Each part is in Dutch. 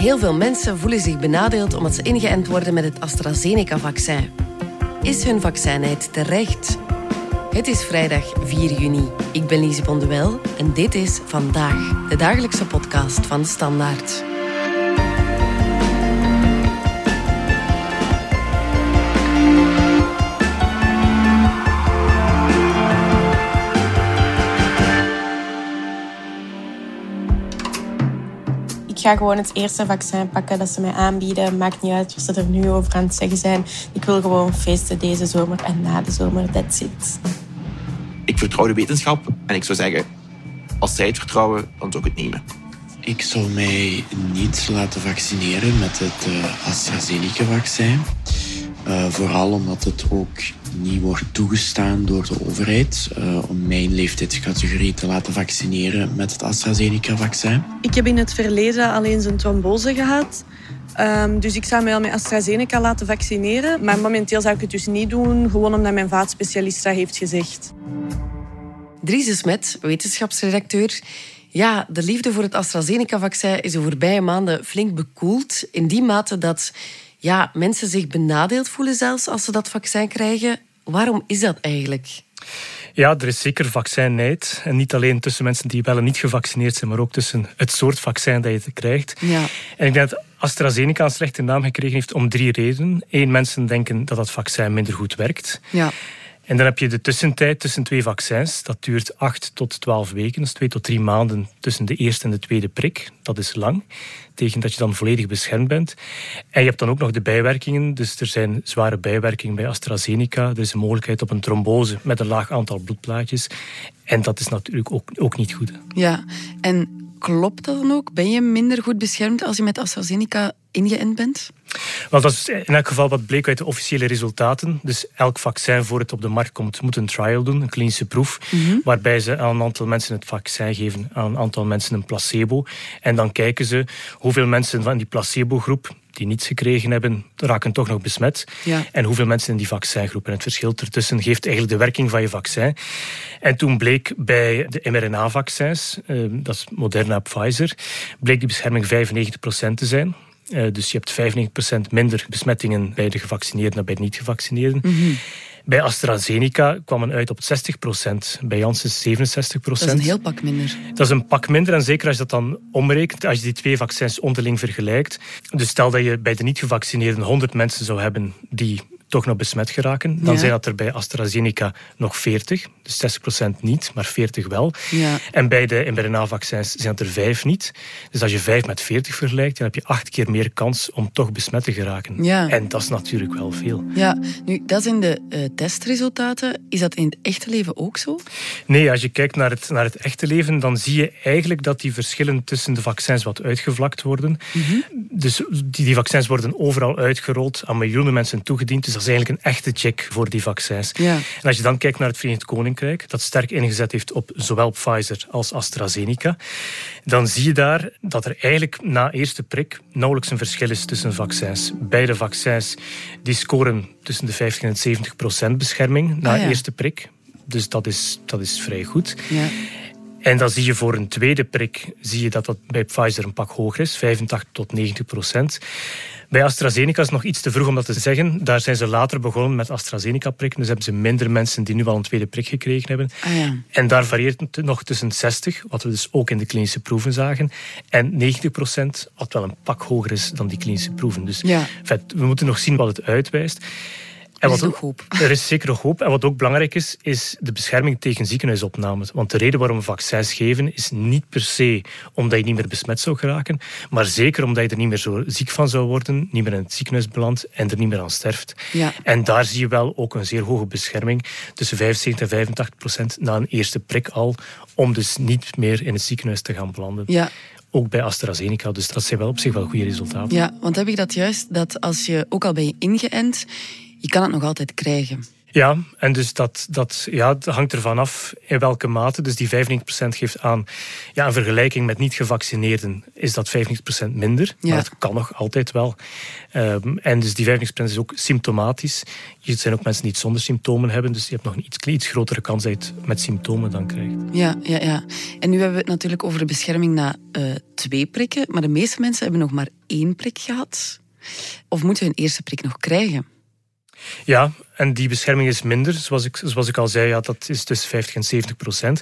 Heel veel mensen voelen zich benadeeld omdat ze ingeënt worden met het AstraZeneca-vaccin. Is hun vaccinheid terecht? Het is vrijdag 4 juni. Ik ben Lise Bonduel en dit is Vandaag, de dagelijkse podcast van Standaard. Ga gewoon het eerste vaccin pakken dat ze mij aanbieden. Maakt niet uit wat ze er nu over aan het zeggen zijn. Ik wil gewoon feesten deze zomer en na de zomer. That's it. Ik vertrouw de wetenschap en ik zou zeggen, als zij het vertrouwen, dan zou ik het nemen. Ik zal mij niet laten vaccineren met het uh, AstraZeneca-vaccin. Uh, vooral omdat het ook niet wordt toegestaan door de overheid uh, om mijn leeftijdscategorie te laten vaccineren met het AstraZeneca-vaccin. Ik heb in het verleden al eens een trombose gehad. Um, dus ik zou mij al met AstraZeneca laten vaccineren. Maar momenteel zou ik het dus niet doen, gewoon omdat mijn vaatspecialist dat heeft gezegd. Dries Smet, wetenschapsredacteur. Ja, de liefde voor het AstraZeneca-vaccin is de voorbije maanden flink bekoeld. In die mate dat ja, mensen zich benadeeld voelen zelfs als ze dat vaccin krijgen. Waarom is dat eigenlijk? Ja, er is zeker vaccinnijd. En niet alleen tussen mensen die wel en niet gevaccineerd zijn, maar ook tussen het soort vaccin dat je krijgt. Ja. En ik denk dat AstraZeneca een slechte naam gekregen heeft om drie redenen. Eén, mensen denken dat dat vaccin minder goed werkt. Ja. En dan heb je de tussentijd tussen twee vaccins. Dat duurt 8 tot 12 weken. Dus 2 tot 3 maanden tussen de eerste en de tweede prik. Dat is lang. Tegen dat je dan volledig beschermd bent. En je hebt dan ook nog de bijwerkingen. Dus er zijn zware bijwerkingen bij AstraZeneca. Er is een mogelijkheid op een trombose met een laag aantal bloedplaatjes. En dat is natuurlijk ook, ook niet goed. Ja, en klopt dat dan ook? Ben je minder goed beschermd als je met AstraZeneca ingeënt bent? Wel, dat is in elk geval wat bleek uit de officiële resultaten. Dus elk vaccin voor het op de markt komt, moet een trial doen, een klinische proef, mhm. waarbij ze aan een aantal mensen het vaccin geven, aan een aantal mensen een placebo. En dan kijken ze hoeveel mensen van die placebo-groep die niets gekregen hebben, raken toch nog besmet. Ja. En hoeveel mensen in die vaccingroep. En het verschil ertussen geeft eigenlijk de werking van je vaccin. En toen bleek bij de mRNA-vaccins, eh, dat is Moderna en Pfizer, bleek die bescherming 95% te zijn. Uh, dus je hebt 95% minder besmettingen bij de gevaccineerden dan bij de niet-gevaccineerden. Mm Bij AstraZeneca kwam men uit op 60%, bij Janssen 67%. Dat is een heel pak minder. Dat is een pak minder en zeker als je dat dan omrekent, als je die twee vaccins onderling vergelijkt. Dus stel dat je bij de niet-gevaccineerden 100 mensen zou hebben die toch nog besmet geraken. Dan zijn dat er bij AstraZeneca nog 40. Dus 60% niet, maar 40 wel. Ja. En bij de mRNA-vaccins zijn het er 5 niet. Dus als je 5 met 40 vergelijkt, dan heb je 8 keer meer kans om toch besmet te geraken. Ja. En dat is natuurlijk wel veel. Ja, nu, dat zijn de uh, testresultaten. Is dat in het echte leven ook zo? Nee, als je kijkt naar het, naar het echte leven, dan zie je eigenlijk dat die verschillen tussen de vaccins wat uitgevlakt worden. Mm -hmm. Dus die, die vaccins worden overal uitgerold, aan miljoenen mensen toegediend. Dus dat is eigenlijk een echte check voor die vaccins. Ja. En als je dan kijkt naar het Verenigd Koninkrijk, dat sterk ingezet heeft op zowel Pfizer als AstraZeneca, dan zie je daar dat er eigenlijk na eerste prik nauwelijks een verschil is tussen vaccins. Beide vaccins die scoren tussen de 50 en 70 procent bescherming na ah, eerste prik. Dus dat is, dat is vrij goed. Ja. En dan zie je voor een tweede prik zie je dat dat bij Pfizer een pak hoger is, 85 tot 90 procent. Bij AstraZeneca is het nog iets te vroeg om dat te zeggen. Daar zijn ze later begonnen met AstraZeneca-prikken. Dus hebben ze minder mensen die nu al een tweede prik gekregen hebben. Ah, ja. En daar varieert het nog tussen 60, wat we dus ook in de klinische proeven zagen, en 90 procent, wat wel een pak hoger is dan die klinische proeven. Dus ja. we moeten nog zien wat het uitwijst. Er is hoop. Er is zeker nog hoop. En wat ook belangrijk is, is de bescherming tegen ziekenhuisopnames. Want de reden waarom we vaccins geven, is niet per se omdat je niet meer besmet zou geraken, maar zeker omdat je er niet meer zo ziek van zou worden, niet meer in het ziekenhuis belandt en er niet meer aan sterft. Ja. En daar zie je wel ook een zeer hoge bescherming, tussen 75 en 85 procent na een eerste prik al, om dus niet meer in het ziekenhuis te gaan belanden. Ja, ook bij AstraZeneca. Dus dat zijn wel op zich wel goede resultaten. Ja, want heb ik dat juist, dat als je ook al ben je ingeënt, je kan het nog altijd krijgen. Ja, en dus dat, dat, ja, het hangt ervan af in welke mate. Dus die 95% geeft aan, ja, in vergelijking met niet-gevaccineerden is dat 95% minder. Maar het kan nog altijd wel. Um, en dus die 95% is ook symptomatisch. Er zijn ook mensen die het zonder symptomen hebben. Dus je hebt nog een iets, iets grotere kans dat je het met symptomen dan krijgt. Ja, ja, ja. En nu hebben we het natuurlijk over de bescherming na uh, twee prikken. Maar de meeste mensen hebben nog maar één prik gehad. Of moeten hun eerste prik nog krijgen? Ja, en die bescherming is minder. Zoals ik, zoals ik al zei, ja, dat is tussen 50 en 70 procent.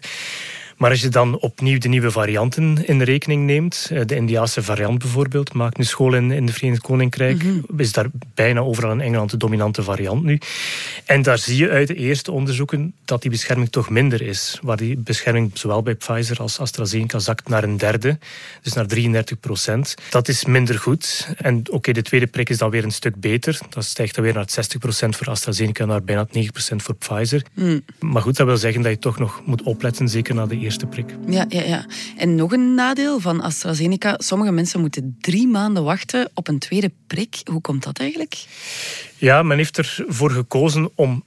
Maar als je dan opnieuw de nieuwe varianten in rekening neemt, eh, de Indiaanse variant bijvoorbeeld, maakt nu school in, in de Verenigd Koninkrijk, mm is daar bijna overal in Engeland de dominante variant nu. En daar zie je uit de eerste onderzoeken dat die bescherming toch minder is. Waar die bescherming zowel bij Pfizer als AstraZeneca zakt naar een derde, dus naar 33 procent. Dat is minder goed. En oké, de tweede prik is dan weer een stuk beter. Dat stijgt dan weer naar 60 procent voor AstraZeneca, naar bijna 9 procent voor Pfizer. Mm. Maar goed, dat wil zeggen dat je toch nog moet opletten, zeker na de eerste eerste prik. Ja, ja, ja. En nog een nadeel van AstraZeneca. Sommige mensen moeten drie maanden wachten op een tweede prik. Hoe komt dat eigenlijk? Ja, men heeft ervoor gekozen om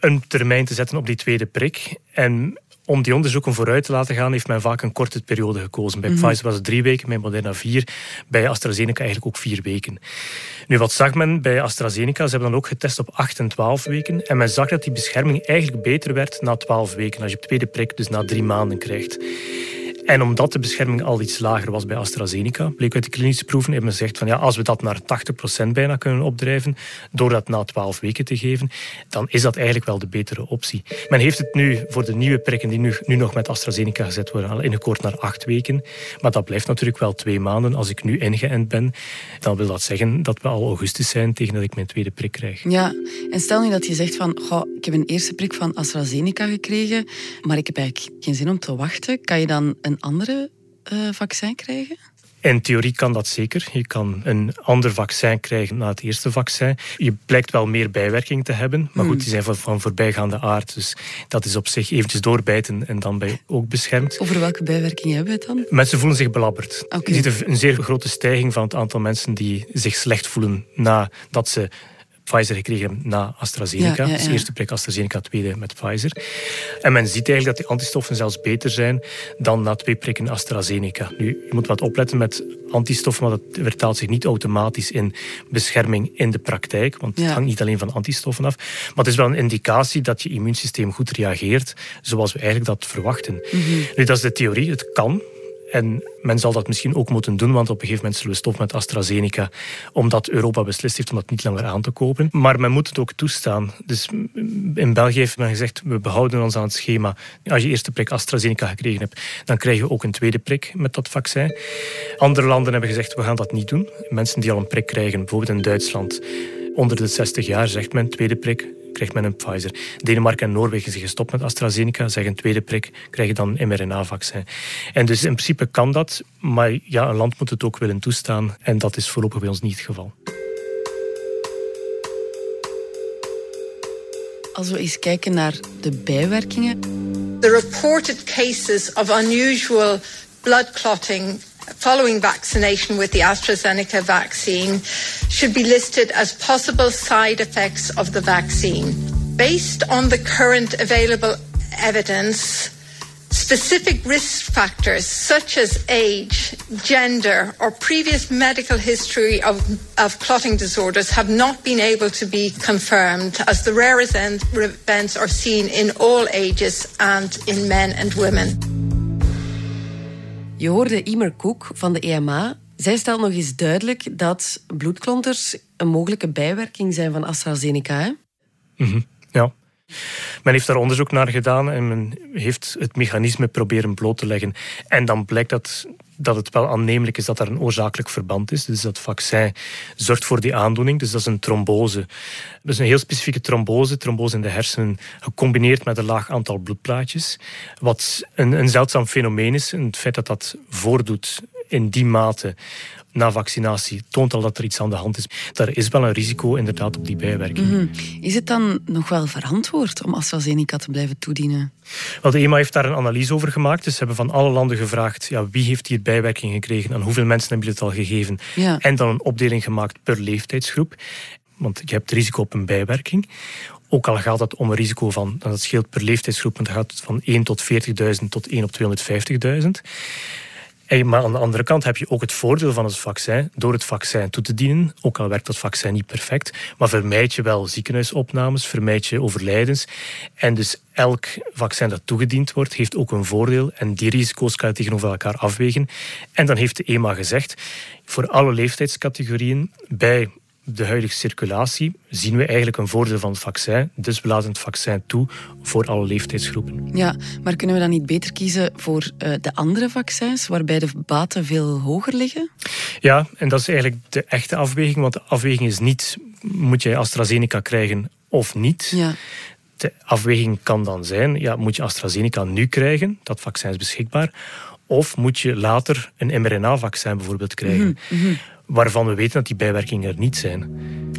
een termijn te zetten op die tweede prik. En om die onderzoeken vooruit te laten gaan, heeft men vaak een korte periode gekozen. Bij mhm. Pfizer was het drie weken, bij Moderna vier, bij AstraZeneca eigenlijk ook vier weken. Nu, wat zag men bij AstraZeneca? Ze hebben dan ook getest op 8 en 12 weken. En men zag dat die bescherming eigenlijk beter werd na 12 weken. Als je op tweede prik dus na drie maanden krijgt. En omdat de bescherming al iets lager was bij AstraZeneca, bleek uit de klinische proeven, hebben we gezegd van ja, als we dat naar 80% bijna kunnen opdrijven, door dat na 12 weken te geven, dan is dat eigenlijk wel de betere optie. Men heeft het nu voor de nieuwe prikken die nu, nu nog met AstraZeneca gezet worden, al ingekort naar 8 weken. Maar dat blijft natuurlijk wel twee maanden. Als ik nu ingeënt ben, dan wil dat zeggen dat we al augustus zijn tegen dat ik mijn tweede prik krijg. Ja, en stel nu dat je zegt van, goh, ik heb een eerste prik van AstraZeneca gekregen, maar ik heb eigenlijk geen zin om te wachten. Kan je dan een andere uh, vaccin krijgen? In theorie kan dat zeker. Je kan een ander vaccin krijgen na het eerste vaccin. Je blijkt wel meer bijwerking te hebben. Maar goed, hmm. die zijn van, van voorbijgaande aard. Dus dat is op zich eventjes doorbijten en dan ben je ook beschermd. Over welke bijwerkingen hebben we het dan? Mensen voelen zich belabberd. Je ziet een zeer grote stijging van het aantal mensen die zich slecht voelen nadat ze Pfizer gekregen na AstraZeneca. Ja, Dus eerste prik AstraZeneca, tweede met Pfizer. En men ziet eigenlijk dat die antistoffen zelfs beter zijn dan na twee prikken AstraZeneca. Nu, je moet wat opletten met antistoffen, maar dat vertaalt zich niet automatisch in bescherming in de praktijk, want het hangt niet alleen van antistoffen af. Maar het is wel een indicatie dat je immuunsysteem goed reageert, zoals we eigenlijk dat verwachten. Mhm. Nu, dat is de theorie, het kan, en men zal dat misschien ook moeten doen, want op een gegeven moment zullen we stoppen met AstraZeneca, omdat Europa beslist heeft om dat niet langer aan te kopen. Maar men moet het ook toestaan. Dus in België heeft men gezegd, we behouden ons aan het schema. Als je eerste prik AstraZeneca gekregen hebt, dan krijg je ook een tweede prik met dat vaccin. Andere landen hebben gezegd, we gaan dat niet doen. Mensen die al een prik krijgen, bijvoorbeeld in Duitsland, onder de 60 jaar, zegt men, tweede prik, krijgt men een Pfizer. Denemarken en Noorwegen zijn gestopt met AstraZeneca, zeggen een tweede prik, krijg je dan een mRNA-vaccin. En dus in principe kan dat, maar ja, een land moet het ook willen toestaan en dat is voorlopig bij ons niet het geval. Als we eens kijken naar de bijwerkingen. The reported cases of unusual blood clotting following vaccination with the AstraZeneca vaccine should be listed as possible side effects of the vaccine. Based on the current available evidence, specific risk factors such as age, gender, or previous medical history of, of clotting disorders have not been able to be confirmed, as the rare events are seen in all ages and in men and women. Je hoorde Imer Koek van de EMA. Zij stelt nog eens duidelijk dat bloedklonters een mogelijke bijwerking zijn van AstraZeneca. Hè? Mm Ja. Men heeft daar onderzoek naar gedaan en men heeft het mechanisme proberen bloot te leggen. En dan blijkt dat dat het wel aannemelijk is dat er een oorzakelijk verband is. Dus dat vaccin zorgt voor die aandoening. Dus dat is een trombose. Dus een heel specifieke trombose, trombose in de hersenen, gecombineerd met een laag aantal bloedplaatjes. Wat een, een zeldzaam fenomeen is. En het feit dat dat voordoet in die mate na vaccinatie toont al dat er iets aan de hand is. Daar is wel een risico inderdaad op die bijwerking. Mhm. Is het dan nog wel verantwoord om AstraZeneca te blijven toedienen? Wel, de EMA heeft daar een analyse over gemaakt. Dus ze hebben van alle landen gevraagd ja, wie heeft hier bijwerking gekregen en hoeveel mensen hebben het al gegeven. En dan een opdeling gemaakt per leeftijdsgroep. Want je hebt risico op een bijwerking Ook al gaat dat om een risico van, dat scheelt per leeftijdsgroep, dan gaat het van 1 tot 40.000 tot 1 op 250.000. Maar aan de andere kant heb je ook het voordeel van het vaccin. Door het vaccin toe te dienen, ook al werkt dat vaccin niet perfect, maar vermijd je wel ziekenhuisopnames, vermijd je overlijdens. En dus elk vaccin dat toegediend wordt, heeft ook een voordeel. En die risico's kan je tegenover elkaar afwegen. En dan heeft de EMA gezegd, voor alle leeftijdscategorieën, bij de huidige circulatie zien we eigenlijk een voordeel van het vaccin. Dus we laten het vaccin toe voor alle leeftijdsgroepen. Ja, maar kunnen we dan niet beter kiezen voor uh, de andere vaccins, waarbij de baten veel hoger liggen? Ja, en dat is eigenlijk de echte afweging. Want de afweging is niet, moet je AstraZeneca krijgen of niet? Ja. De afweging kan dan zijn, ja, moet je AstraZeneca nu krijgen? Dat vaccin is beschikbaar. Of moet je later een mRNA-vaccin bijvoorbeeld krijgen? Mm -hmm waarvan we weten dat die bijwerkingen er niet zijn.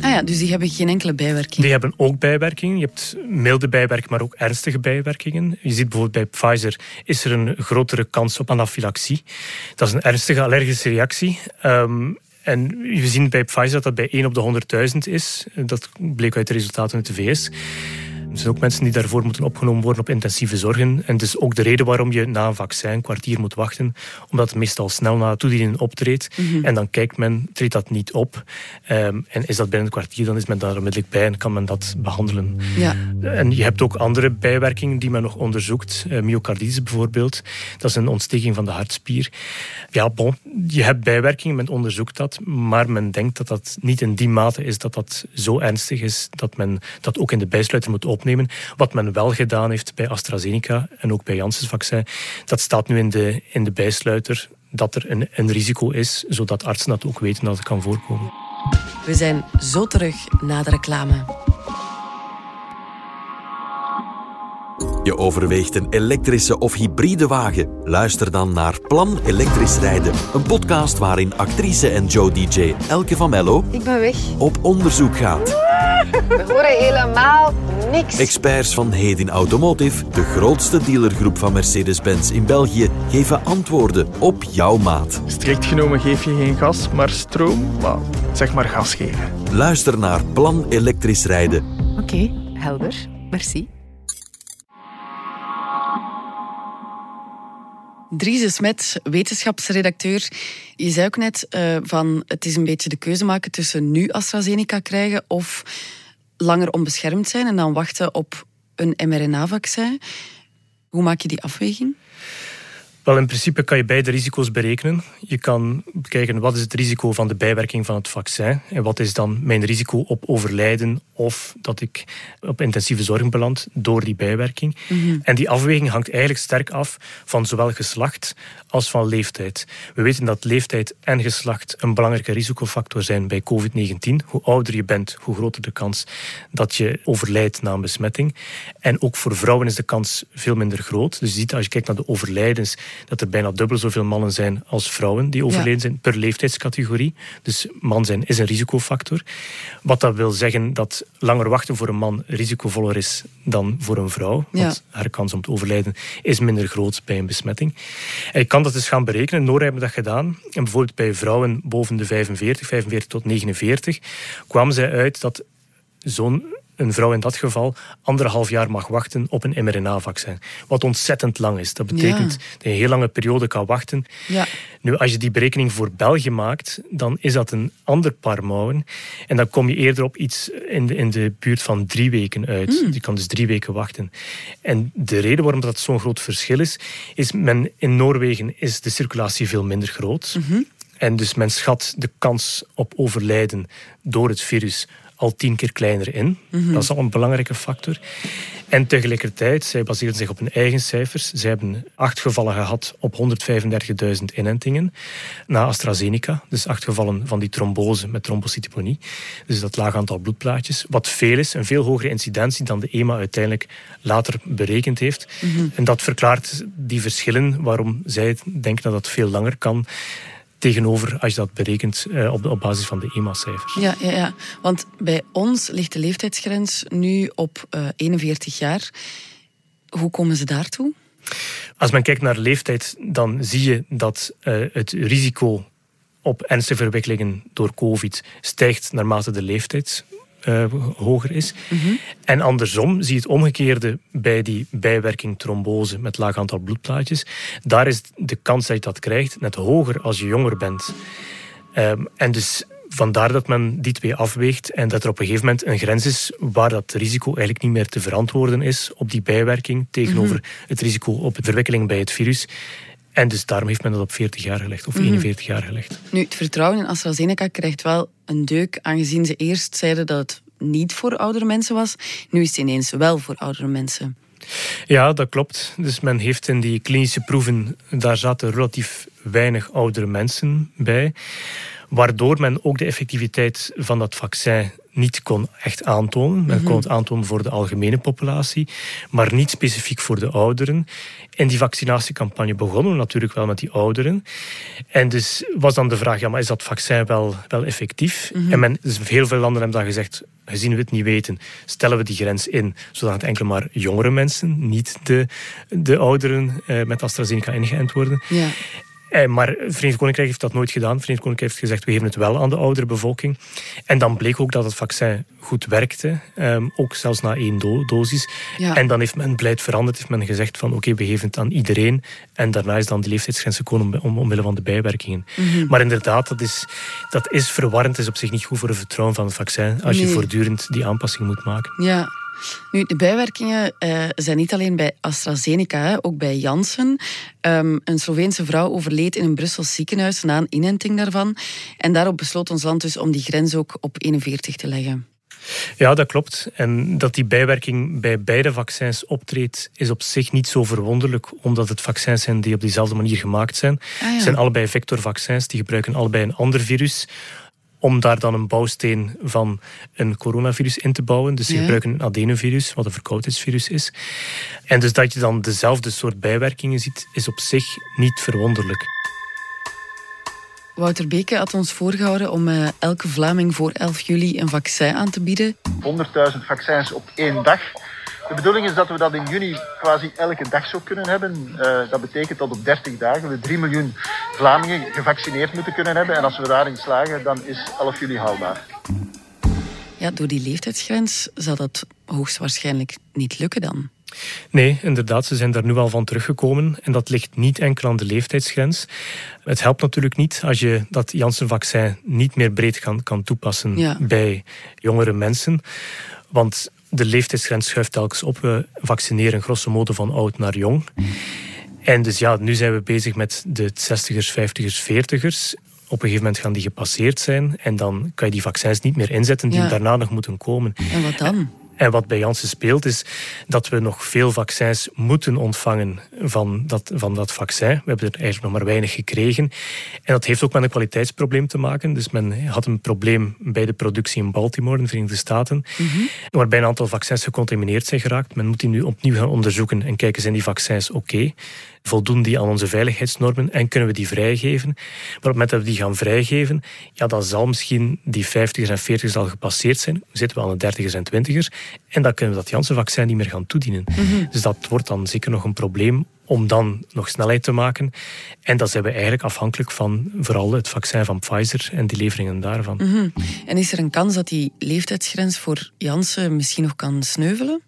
Ah ja, dus die hebben geen enkele bijwerking? Die hebben ook bijwerkingen. Je hebt milde bijwerkingen, maar ook ernstige bijwerkingen. Je ziet bijvoorbeeld bij Pfizer is er een grotere kans op anafylaxie. Dat is een ernstige allergische reactie. Um, en we zien bij Pfizer dat dat bij 1 op de 100.000 is. Dat bleek uit de resultaten uit de VS. Er zijn ook mensen die daarvoor moeten opgenomen worden op intensieve zorgen. En dus ook de reden waarom je na een vaccin een kwartier moet wachten, omdat het meestal snel na toediening optreedt. Mhm. En dan kijkt men, treedt dat niet op. Ehm, en is dat binnen een kwartier, dan is men daar onmiddellijk bij en kan men dat behandelen. Ja. En je hebt ook andere bijwerkingen die men nog onderzoekt. Uh, myocarditis bijvoorbeeld. Dat is een ontsteking van de hartspier. Ja, bon, je hebt bijwerkingen, men onderzoekt dat, maar men denkt dat dat niet in die mate is dat dat zo ernstig is dat men dat ook in de bijsluiter moet opnemen wat men wel gedaan heeft bij AstraZeneca en ook bij Janssens vaccin, dat staat nu in de, in de bijsluiter dat er een, een risico is, zodat artsen dat ook weten dat het kan voorkomen. We zijn zo terug na de reclame. Je overweegt een elektrische of hybride wagen? Luister dan naar Plan Elektrisch Rijden. Een podcast waarin actrice en Joe DJ Elke van Mello... Ik ben weg. ...op onderzoek gaat. We horen helemaal niks. Experts van Hedin Automotive, de grootste dealergroep van Mercedes-Benz in België, geven antwoorden op jouw maat. Strikt genomen geef je geen gas, maar stroom. Maar zeg maar gas geven. Luister naar Plan Elektrisch Rijden. Oké, helder. Merci. Driese Smet, wetenschapsredacteur. Je zei ook net uh, van het is een beetje de keuze maken tussen nu AstraZeneca krijgen of langer onbeschermd zijn en dan wachten op een mRNA-vaccin. Hoe maak je die afweging? Wel, in principe kan je beide risico's berekenen. Je kan bekijken wat is het risico van de bijwerking van het vaccin en wat is dan mijn risico op overlijden of dat ik op intensieve zorg beland door die bijwerking. Mhm. En die afweging hangt eigenlijk sterk af van zowel geslacht als van leeftijd. We weten dat leeftijd en geslacht een belangrijke risicofactor zijn bij COVID-19. Hoe ouder je bent, hoe groter de kans dat je overlijdt na een besmetting. En ook voor vrouwen is de kans veel minder groot. Dus je ziet als je kijkt naar de overlijdens dat er bijna dubbel zoveel mannen zijn als vrouwen die overleden zijn per leeftijdscategorie. Dus man zijn is een risicofactor. Wat dat wil zeggen dat langer wachten voor een man risicovoller is dan voor een vrouw. Want haar kans om te overlijden is minder groot bij een besmetting. En je kan dat dus gaan berekenen. Noor hebben dat gedaan. En bijvoorbeeld bij vrouwen boven de 45, 45 tot 49, kwamen zij uit dat zo'n een vrouw in dat geval anderhalf jaar mag wachten op een mRNA-vaccin. Wat ontzettend lang is. Dat betekent dat je een heel lange periode kan wachten. Ja. Nu, als je die berekening voor België maakt, dan is dat een ander paar mouwen. En dan kom je eerder op iets in de, in de buurt van drie weken uit. Mm. Je kan dus drie weken wachten. En de reden waarom dat zo'n groot verschil is, is men in Noorwegen is de circulatie veel minder groot. Mm En dus men schat de kans op overlijden door het virus al tien keer kleiner in. Mhm. Dat is al een belangrijke factor. En tegelijkertijd, zij baseren zich op hun eigen cijfers. Zij hebben acht gevallen gehad op 135.000 inentingen na AstraZeneca. Dus acht gevallen van die trombose met trombocytopenie. Dus dat laag aantal bloedplaatjes. Wat veel is, een veel hogere incidentie dan de EMA uiteindelijk later berekend heeft. Mhm. En dat verklaart die verschillen waarom zij denken dat dat veel langer kan tegenover als je dat berekent uh, op, op basis van de EMA-cijfers. Ja, ja, ja, want bij ons ligt de leeftijdsgrens nu op uh, eh, 41 jaar. Hoe komen ze daartoe? Als men kijkt naar leeftijd, dan zie je dat uh, het risico op ernstige verwikkelingen door COVID stijgt naarmate de leeftijd uh, hoger is. En andersom zie je het omgekeerde bij die bijwerking trombose met laag aantal bloedplaatjes. Daar is de kans dat je dat krijgt net hoger als je jonger bent. Um, en dus vandaar dat men die twee afweegt en dat er op een gegeven moment een grens is waar dat risico eigenlijk niet meer te verantwoorden is op die bijwerking tegenover mhm. het risico op de verwikkeling bij het virus. En dus daarom heeft men dat op 40 jaar gelegd of 41 mhm. jaar gelegd. Nu, het vertrouwen in AstraZeneca krijgt wel een deuk, aangezien ze eerst zeiden dat het niet voor oudere mensen was. Nu is het ineens wel voor oudere mensen. Ja, dat klopt. Dus men heeft in die klinische proeven, daar zaten relatief weinig oudere mensen bij. Waardoor men ook de effectiviteit van dat vaccin niet kon echt aantonen. Men mhm. kon het aantonen voor de algemene populatie, maar niet specifiek voor de ouderen. En die vaccinatiecampagne begonnen natuurlijk wel met die ouderen. En dus was dan de vraag, ja, maar is dat vaccin wel, wel effectief? Mhm. En men, dus heel veel landen hebben dan gezegd, gezien we het niet weten, stellen we die grens in, zodat het enkel maar jongere mensen, niet de, de ouderen eh, met AstraZeneca ingeënt worden. Ja. Eh, maar Verenigd Koninkrijk heeft dat nooit gedaan. Verenigd Koninkrijk heeft gezegd, we geven het wel aan de oudere bevolking. En dan bleek ook dat het vaccin goed werkte. Ehm, ook zelfs na één dosis. En dan heeft men beleid veranderd. Heeft men gezegd van, oké, we geven het aan iedereen. En daarna is dan die leeftijdsgrens gekomen om, omwille van de bijwerkingen. Mhm. Maar inderdaad, dat is, dat is verwarrend. Het is op zich niet goed voor het vertrouwen van het vaccin. Als je voortdurend die aanpassing moet maken. Ja, nu, de bijwerkingen uh, zijn niet alleen bij AstraZeneca, hè, ook bij Janssen. Um, een Sloveense vrouw overleed in een Brussels ziekenhuis na een inenting daarvan. En daarop besloot ons land dus om die grens ook op 41 te leggen. Ja, dat klopt. En dat die bijwerking bij beide vaccins optreedt, is op zich niet zo verwonderlijk, omdat het vaccins zijn die op diezelfde manier gemaakt zijn. Ah, Het zijn allebei vectorvaccins, die gebruiken allebei een ander virus om daar dan een bouwsteen van een coronavirus in te bouwen. Dus ze gebruiken een adenovirus, wat een verkoudheidsvirus is. En dus dat je dan dezelfde soort bijwerkingen ziet, is op zich niet verwonderlijk. Wouter Beke had ons voorgehouden om uh, elke Vlaming voor 11 juli een vaccin aan te bieden. 100.000 vaccins op één dag. De bedoeling is dat we dat in juni quasi elke dag zo kunnen hebben. Uh, dat betekent dat op 30 dagen we 3 miljoen Vlamingen gevaccineerd moeten kunnen hebben. En als we daarin slagen, dan is 11 juli haalbaar. Ja, door die leeftijdsgrens zal dat hoogstwaarschijnlijk niet lukken dan. Nee, inderdaad, ze zijn daar nu al van teruggekomen. En dat ligt niet enkel aan de leeftijdsgrens. Het helpt natuurlijk niet als je dat Janssen-vaccin niet meer breed kan, kan toepassen bij jongere mensen. Want de leeftijdsgrens schuift telkens op. We vaccineren grosso modo van oud naar jong. En dus ja, nu zijn we bezig met de 60ers, 50ers, 40ers. Op een gegeven moment gaan die gepasseerd zijn. En dan kan je die vaccins niet meer inzetten die daarna nog moeten komen. En wat dan? En wat bij Janssen speelt is dat we nog veel vaccins moeten ontvangen van dat, van dat vaccin. We hebben er eigenlijk nog maar weinig gekregen. En dat heeft ook met een kwaliteitsprobleem te maken. Dus men had een probleem bij de productie in Baltimore, in de Verenigde Staten, mm -hmm. waarbij een aantal vaccins gecontamineerd zijn geraakt. Men moet die nu opnieuw gaan onderzoeken en kijken, zijn die vaccins oké? voldoen die aan onze veiligheidsnormen en kunnen we die vrijgeven. Maar op het moment dat we die gaan vrijgeven, ja, dan zal misschien die 50ers en 40ers al gepasseerd zijn. Dan zitten we aan de 30ers en 20ers. En dan kunnen we dat Janssen-vaccin niet meer gaan toedienen. Mhm. Dus dat wordt dan zeker nog een probleem om dan nog snelheid te maken. En dan zijn we eigenlijk afhankelijk van vooral het vaccin van Pfizer en die leveringen daarvan. Mhm. En is er een kans dat die leeftijdsgrens voor Janssen misschien nog kan sneuvelen?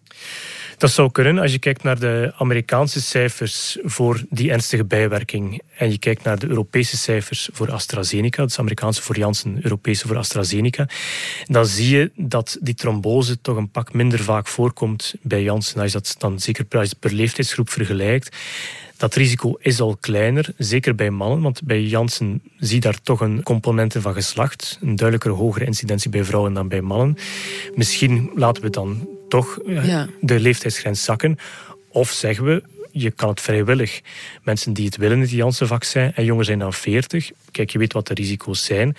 Dat zou kunnen als je kijkt naar de Amerikaanse cijfers voor die ernstige bijwerking en je kijkt naar de Europese cijfers voor AstraZeneca, dus Amerikaanse voor Janssen, Europese voor AstraZeneca, dan zie je dat die trombose toch een pak minder vaak voorkomt bij Janssen. Als je dat dan zeker per leeftijdsgroep vergelijkt. Dat risico is al kleiner, zeker bij mannen, want bij Janssen zie je daar toch een component van geslacht. Een duidelijker hogere incidentie bij vrouwen dan bij mannen. Misschien laten we dan toch eh, de leeftijdsgrens zakken. Of zeggen we, je kan het vrijwillig. Mensen die het willen, het Janssen-vaccin, en jonger zijn dan 40. Kijk, je weet wat de risico's zijn.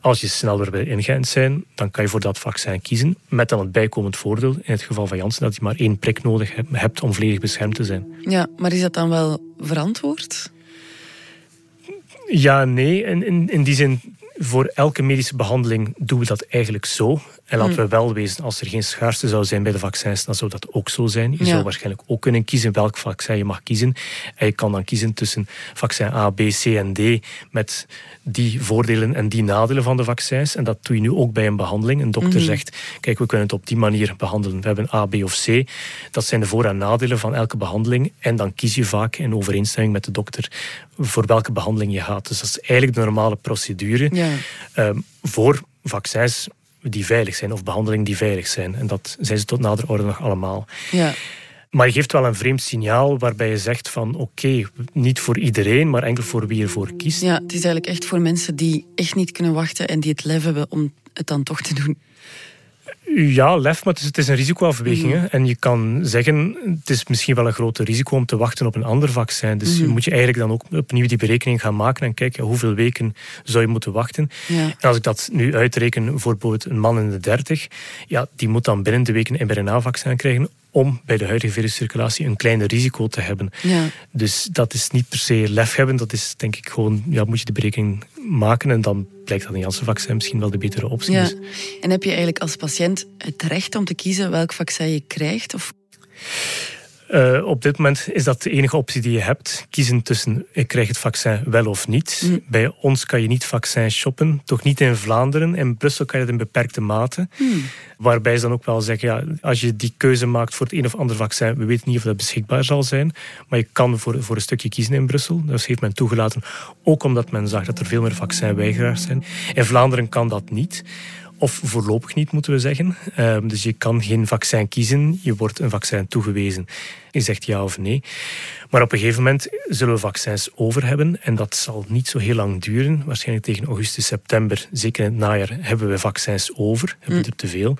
Als je sneller wil ingeënt zijn, dan kan je voor dat vaccin kiezen. Met dan het bijkomend voordeel, in het geval van Janssen, dat je maar één prik nodig hebt om volledig beschermd te zijn. Ja, maar is dat dan wel verantwoord? Ja, nee. In, in, in die zin voor elke medische behandeling doen we dat eigenlijk zo. En laten we wel wezen, als er geen schaarste zou zijn bij de vaccins, dan zou dat ook zo zijn. Je Ja. zou waarschijnlijk ook kunnen kiezen welk vaccin je mag kiezen. En je kan dan kiezen tussen vaccin A, B, C en D met die voordelen en die nadelen van de vaccins. En dat doe je nu ook bij een behandeling. Een dokter Mhm. zegt, kijk, we kunnen het op die manier behandelen. We hebben A, B of C. Dat zijn de voor- en nadelen van elke behandeling. En dan kies je vaak in overeenstemming met de dokter voor welke behandeling je gaat. Dus dat is eigenlijk de normale procedure Ja. ehm, voor vaccins die veilig zijn of behandelingen die veilig zijn. En dat zijn ze tot nader orde nog allemaal. Ja. Maar je geeft wel een vreemd signaal waarbij je zegt van oké, niet voor iedereen, maar enkel voor wie ervoor kiest. ja, het is eigenlijk echt voor mensen die echt niet kunnen wachten en die het lef hebben om het dan toch te doen. Ja, lef, maar het is, het is een risicoafweging. Hè. En je kan zeggen, het is misschien wel een groter risico om te wachten op een ander vaccin. Dus Mhm. moet je eigenlijk dan ook opnieuw die berekening gaan maken en kijken hoeveel weken zou je moeten wachten. Ja. En als ik dat nu uitreken voor bijvoorbeeld een man in de 30, ja, die moet dan binnen de week een mRNA-vaccin krijgen om bij de huidige viruscirculatie een kleiner risico te hebben. Ja. Dus dat is niet per se lef hebben, dat is denk ik gewoon, ja, moet je de berekening maken en dan blijkt dat een Janssen-vaccin misschien wel de betere optie Ja. is. En heb je eigenlijk als patiënt het recht om te kiezen welk vaccin je krijgt? Of... Eh, op dit moment is dat de enige optie die je hebt. Kiezen tussen ik krijg het vaccin wel of niet. Mm. Bij ons kan je niet vaccin shoppen, toch niet in Vlaanderen. In Brussel kan je dat in beperkte mate. Hmm. Waarbij ze dan ook wel zeggen, ja, als je die keuze maakt voor het een of ander vaccin, we weten niet of dat beschikbaar zal zijn, maar je kan voor, voor een stukje kiezen in Brussel. Dat heeft men toegelaten, ook omdat men zag dat er veel meer vaccinweigeraars zijn. In Vlaanderen kan dat niet. Of voorlopig niet, moeten we zeggen. Ehm, dus je kan geen vaccin kiezen, je wordt een vaccin toegewezen. Je zegt ja of nee. Maar op een gegeven moment zullen we vaccins over hebben. En dat zal niet zo heel lang duren. Waarschijnlijk tegen augustus, september, zeker in het najaar, hebben we vaccins over. Hebben we er te veel.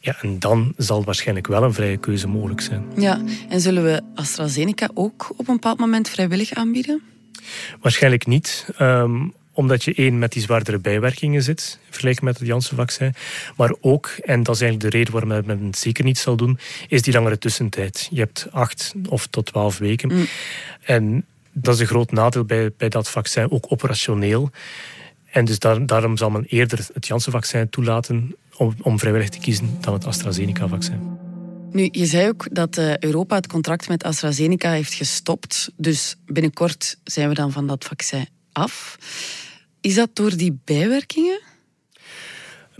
Ja, en dan zal waarschijnlijk wel een vrije keuze mogelijk zijn. Ja, en zullen we AstraZeneca ook op een bepaald moment vrijwillig aanbieden? Waarschijnlijk niet. ehm, omdat je één met die zwaardere bijwerkingen zit, vergeleken met het Janssen-vaccin. Maar ook, en dat is eigenlijk de reden waarom men het zeker niet zal doen, is die langere tussentijd. Je hebt acht of tot twaalf weken. Mm. En dat is een groot nadeel bij, bij dat vaccin, ook operationeel. En dus daar, daarom zal men eerder het Janssen-vaccin toelaten om, om vrijwillig te kiezen dan het AstraZeneca-vaccin. Nu, je zei ook dat eh, Europa het contract met AstraZeneca heeft gestopt. Dus binnenkort zijn we dan van dat vaccin af. Is dat door die bijwerkingen?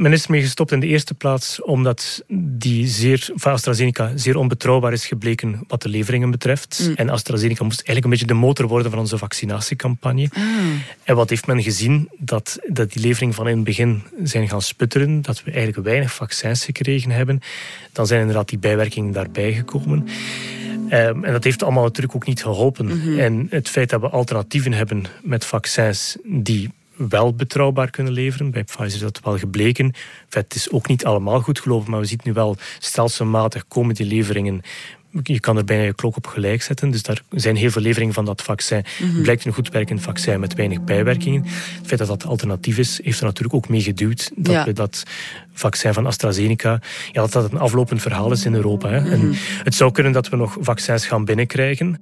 Men is ermee gestopt in de eerste plaats omdat die zeer, van AstraZeneca zeer onbetrouwbaar is gebleken wat de leveringen betreft. Mm. En AstraZeneca moest eigenlijk een beetje de motor worden van onze vaccinatiecampagne. Ah. En wat heeft men gezien? Dat, dat die leveringen van in het begin zijn gaan sputteren, dat we eigenlijk weinig vaccins gekregen hebben. Dan zijn inderdaad die bijwerkingen daarbij gekomen. Ehm, en dat heeft allemaal natuurlijk ook niet geholpen. Mhm. En het feit dat we alternatieven hebben met vaccins die wel betrouwbaar kunnen leveren. Bij Pfizer is dat wel gebleken. Het is ook niet allemaal goed gelopen, maar we zien nu wel stelselmatig komen die leveringen. Je kan er bijna je klok op gelijk zetten. Dus daar zijn heel veel leveringen van dat vaccin. Mhm. Blijkt een goed werkend vaccin met weinig bijwerkingen. Het feit dat dat alternatief is, heeft er natuurlijk ook mee geduwd dat Ja. we dat vaccin van AstraZeneca, ja, dat dat een aflopend verhaal is in Europa. Hè. Mhm. En het zou kunnen dat we nog vaccins gaan binnenkrijgen,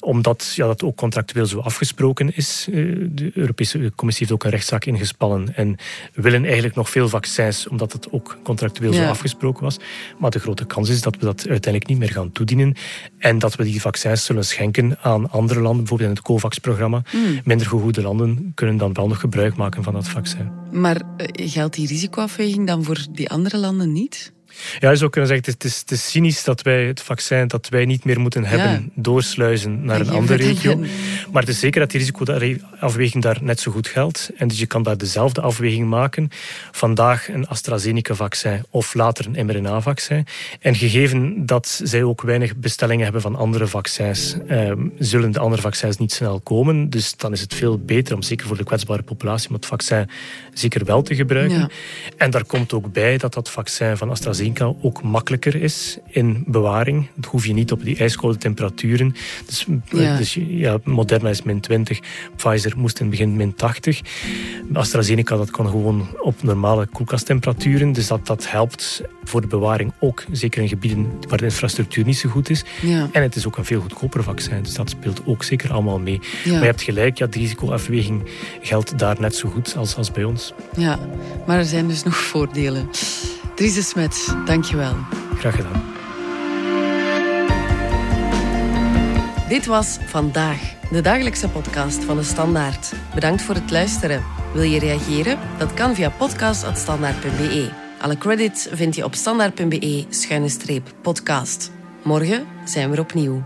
omdat ja, dat ook contractueel zo afgesproken is. Eh, De Europese Commissie heeft ook een rechtszaak ingespannen en willen eigenlijk nog veel vaccins, omdat het ook contractueel zo afgesproken was. Maar de grote kans is dat we dat uiteindelijk niet meer gaan toedienen en dat we die vaccins zullen schenken aan andere landen, bijvoorbeeld in het COVAX-programma. Hmm. Minder gegoede landen kunnen dan wel nog gebruik maken van dat vaccin. Maar eh, geldt die risicoafweging dan voor die andere landen niet? Ja, je zou kunnen zeggen, het is, het is, cynisch dat wij het vaccin dat wij niet meer moeten hebben doorsluizen naar een andere regio. Maar het is zeker dat die risicoafweging daar net zo goed geldt. En dus je kan daar dezelfde afweging maken. Vandaag een AstraZeneca-vaccin of later een mRNA-vaccin. En gegeven dat zij ook weinig bestellingen hebben van andere vaccins, ehm, zullen de andere vaccins niet snel komen. Dus dan is het veel beter om zeker voor de kwetsbare populatie om het vaccin zeker wel te gebruiken. Ja. En daar komt ook bij dat dat vaccin van AstraZeneca AstraZeneca ook makkelijker is in bewaring. Dat hoef je niet op die ijskoude temperaturen. Dus, Ja. dus ja, Moderna is min 20, Pfizer moest in het begin min 80. AstraZeneca dat kan gewoon op normale koelkasttemperaturen. Dus dat, dat helpt voor de bewaring ook, zeker in gebieden waar de infrastructuur niet zo goed is. Ja. En het is ook een veel goedkoper vaccin, dus dat speelt ook zeker allemaal mee. Ja. Maar je hebt gelijk, ja, de risicoafweging geldt daar net zo goed als, als bij ons. Ja, maar er zijn dus nog voordelen. Dries Smet, dankjewel. Graag gedaan. Dit was Vandaag, de dagelijkse podcast van de Standaard. Bedankt voor het luisteren. Wil je reageren? Dat kan via podcast.standaard.be. Alle credits vind je op standaard.be-podcast. Morgen zijn we opnieuw.